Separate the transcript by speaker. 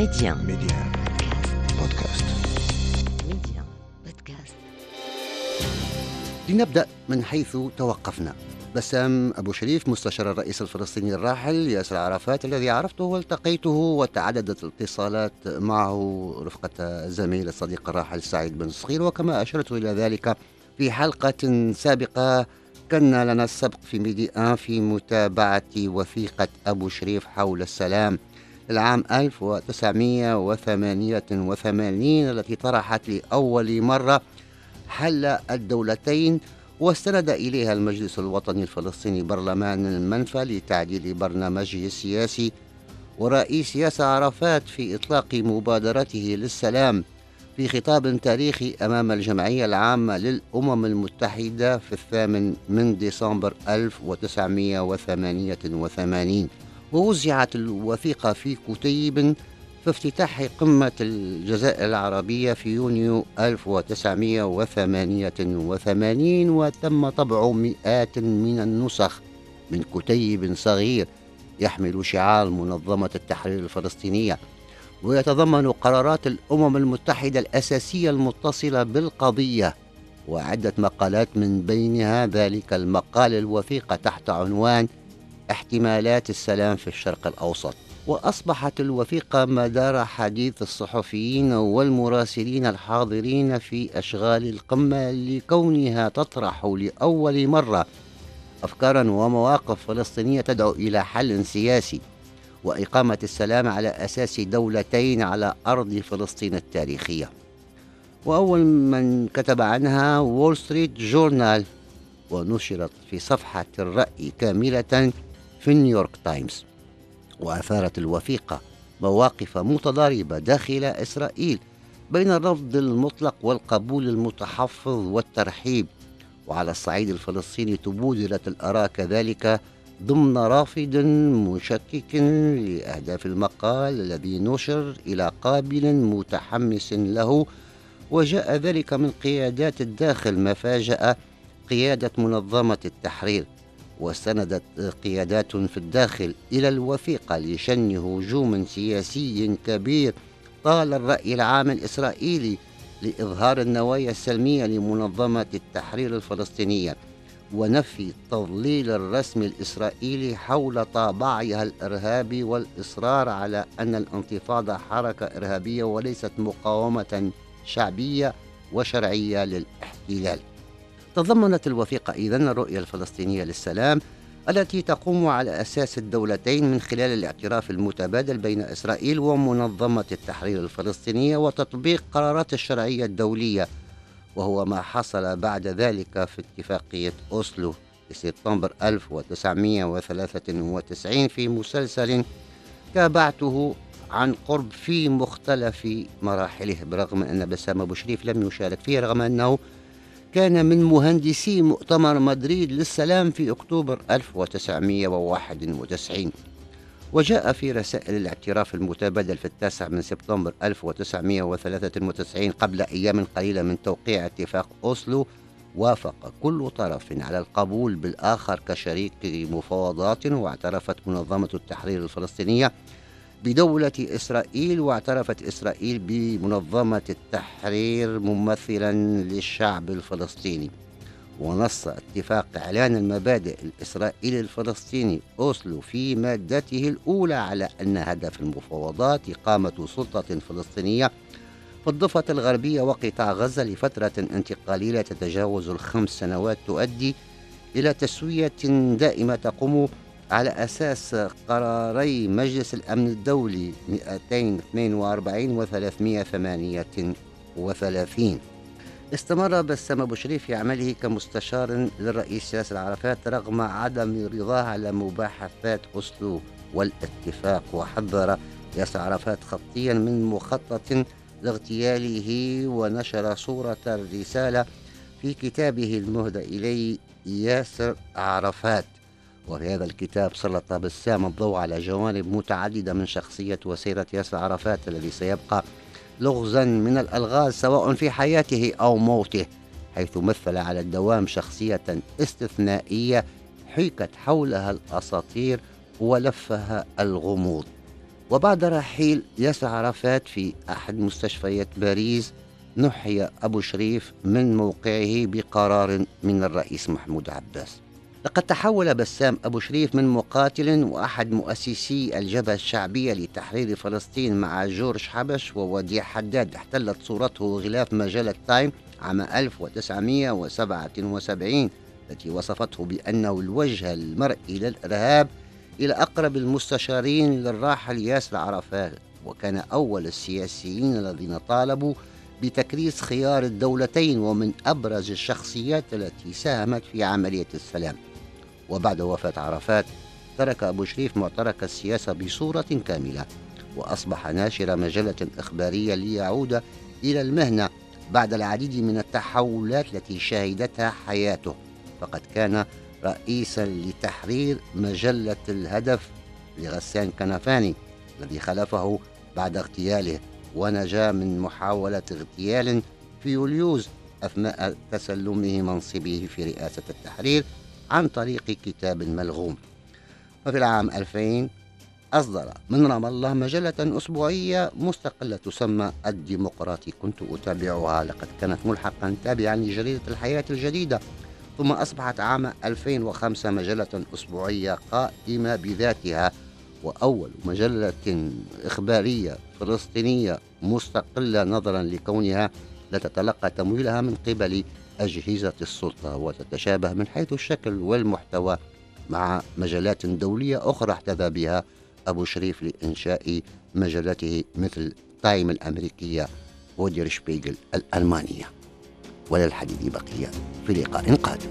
Speaker 1: Média.
Speaker 2: Média. Podcast.
Speaker 1: Média. Podcast.
Speaker 3: لنبدأ من حيث توقفنا بسام أبو شريف مستشار الرئيس الفلسطيني الراحل ياسر عرفات الذي عرفته والتقيته وتعددت الاتصالات معه رفقة الزميل الصديق الراحل سعيد بن صغير وكما أشرت إلى ذلك في حلقة سابقة كان لنا السبق في ميدي آن في متابعة وثيقة أبو شريف حول السلام العام 1988 التي طرحت لأول مرة حل الدولتين واستند إليها المجلس الوطني الفلسطيني برلمان المنفى لتعديل برنامجه السياسي ورئيس ياسر عرفات في إطلاق مبادرته للسلام في خطاب تاريخي أمام الجمعية العامة للأمم المتحدة في الثامن من ديسمبر 1988 ووزعت الوثيقة في كتيب في افتتاح قمة الجزائر العربية في يونيو 1988 وتم طبع مئات من النسخ من كتيب صغير يحمل شعار منظمة التحرير الفلسطينية. ويتضمن قرارات الأمم المتحدة الأساسية المتصلة بالقضية وعدة مقالات من بينها ذلك المقال الوثيقة تحت عنوان احتمالات السلام في الشرق الأوسط. وأصبحت الوثيقة مدار حديث الصحفيين والمراسلين الحاضرين في أشغال القمة لكونها تطرح لأول مرة أفكارا ومواقف فلسطينية تدعو إلى حل سياسي وإقامة السلام على أساس دولتين على أرض فلسطين التاريخية. وأول من كتب عنها وول ستريت جورنال ونشرت في صفحة الرأي كاملة في نيويورك تايمز وأثارت الوثيقة مواقف متضاربة داخل إسرائيل بين الرفض المطلق والقبول المتحفظ والترحيب وعلى الصعيد الفلسطيني تبودلت الآراء كذلك ضمن رافض مشكك لأهداف المقال الذي نشر إلى قابل متحمس له وجاء ذلك من قيادات الداخل ما فاجأ قيادة منظمة التحرير. واستندت قيادات في الداخل إلى الوثيقة لشن هجوم سياسي كبير. طال الرأي العام الإسرائيلي لإظهار النوايا السلمية لمنظمة التحرير الفلسطينية ونفي التضليل الرسمي الإسرائيلي حول طابعها الإرهابي والإصرار على أن الانتفاضة حركة إرهابية وليست مقاومة شعبية وشرعية للاحتلال. تضمنت الوثيقة إذن الرؤية الفلسطينية للسلام التي تقوم على أساس الدولتين من خلال الاعتراف المتبادل بين إسرائيل ومنظمة التحرير الفلسطينية وتطبيق قرارات الشرعية الدولية وهو ما حصل بعد ذلك في اتفاقية أوسلو في سبتمبر 1993 في مسلسل تابعته عن قرب في مختلف مراحله برغم أن بسام أبو شريف لم يشارك فيه رغم أنه كان من مهندسي مؤتمر مدريد للسلام في أكتوبر 1991 وجاء في رسائل الاعتراف المتبادل في التاسع من سبتمبر 1993 قبل أيام قليلة من توقيع اتفاق أوسلو. وافق كل طرف على القبول بالآخر كشريك مفاوضات واعترفت منظمة التحرير الفلسطينية بدولة إسرائيل واعترفت إسرائيل بمنظمة التحرير ممثلا للشعب الفلسطيني. ونص اتفاق إعلان المبادئ الإسرائيلي الفلسطيني أوسلو في مادته الأولى على أن هدف المفاوضات إقامة سلطة فلسطينية في الضفة الغربية وقطاع غزة لفترة انتقالية تتجاوز الخمس سنوات تؤدي إلى تسوية دائمة تقوم على أساس قراري مجلس الأمن الدولي 242 و 338 استمر بسام أبو شريف في عمله كمستشار للرئيس ياسر عرفات رغم عدم رضاه على مباحثات أسلو والاتفاق وحذر ياسر عرفات خطيا من مخطط لاغتياله ونشر صورة الرسالة في كتابه المهدى إليه ياسر عرفات. وفي هذا الكتاب سلط بسام الضوء على جوانب متعددة من شخصية وسيرة ياسر عرفات الذي سيبقى لغزا من الألغاز سواء في حياته أو موته حيث مثل على الدوام شخصية استثنائية حيكت حولها الأساطير ولفها الغموض. وبعد رحيل ياسر عرفات في أحد مستشفيات باريس نحي أبو شريف من موقعه بقرار من الرئيس محمود عباس. لقد تحول بسام أبو شريف من مقاتل وأحد مؤسسي الجبهة الشعبية لتحرير فلسطين مع جورج حبش ووديع حداد. احتلت صورته غلاف مجلة تايم عام 1977 التي وصفته بأنه الوجه المرئي للإرهاب إلى أقرب المستشارين للراحل ياسر عرفات وكان أول السياسيين الذين طالبوا بتكريس خيار الدولتين ومن أبرز الشخصيات التي ساهمت في عملية السلام. وبعد وفاة عرفات ترك أبو شريف معترك السياسة بصورة كاملة وأصبح ناشر مجلة إخبارية ليعود إلى المهنة بعد العديد من التحولات التي شهدتها حياته. فقد كان رئيسا لتحرير مجلة الهدف لغسان كنفاني الذي خلفه بعد اغتياله ونجا من محاولة اغتيال في يوليوز أثناء تسلمه منصبه في رئاسة التحرير عن طريق كتاب ملغوم. وفي العام 2000 أصدر من رام الله مجلة أسبوعية مستقلة تسمى الديمقراطي. كنت أتابعها لقد كانت ملحقا تابعا لجريدة الحياة الجديدة. ثم أصبحت عام 2005 مجلة أسبوعية قائمة بذاتها. وأول مجلة إخبارية فلسطينية مستقلة نظرا لكونها لا تتلقى تمويلها من قبل أجهزة السلطة وتتشابه من حيث الشكل والمحتوى مع مجلات دولية أخرى احتذى بها أبو شريف لإنشاء مجلته مثل تايم الأمريكية ودير شبيغل الألمانية. وللحديث بقية في لقاء قادم.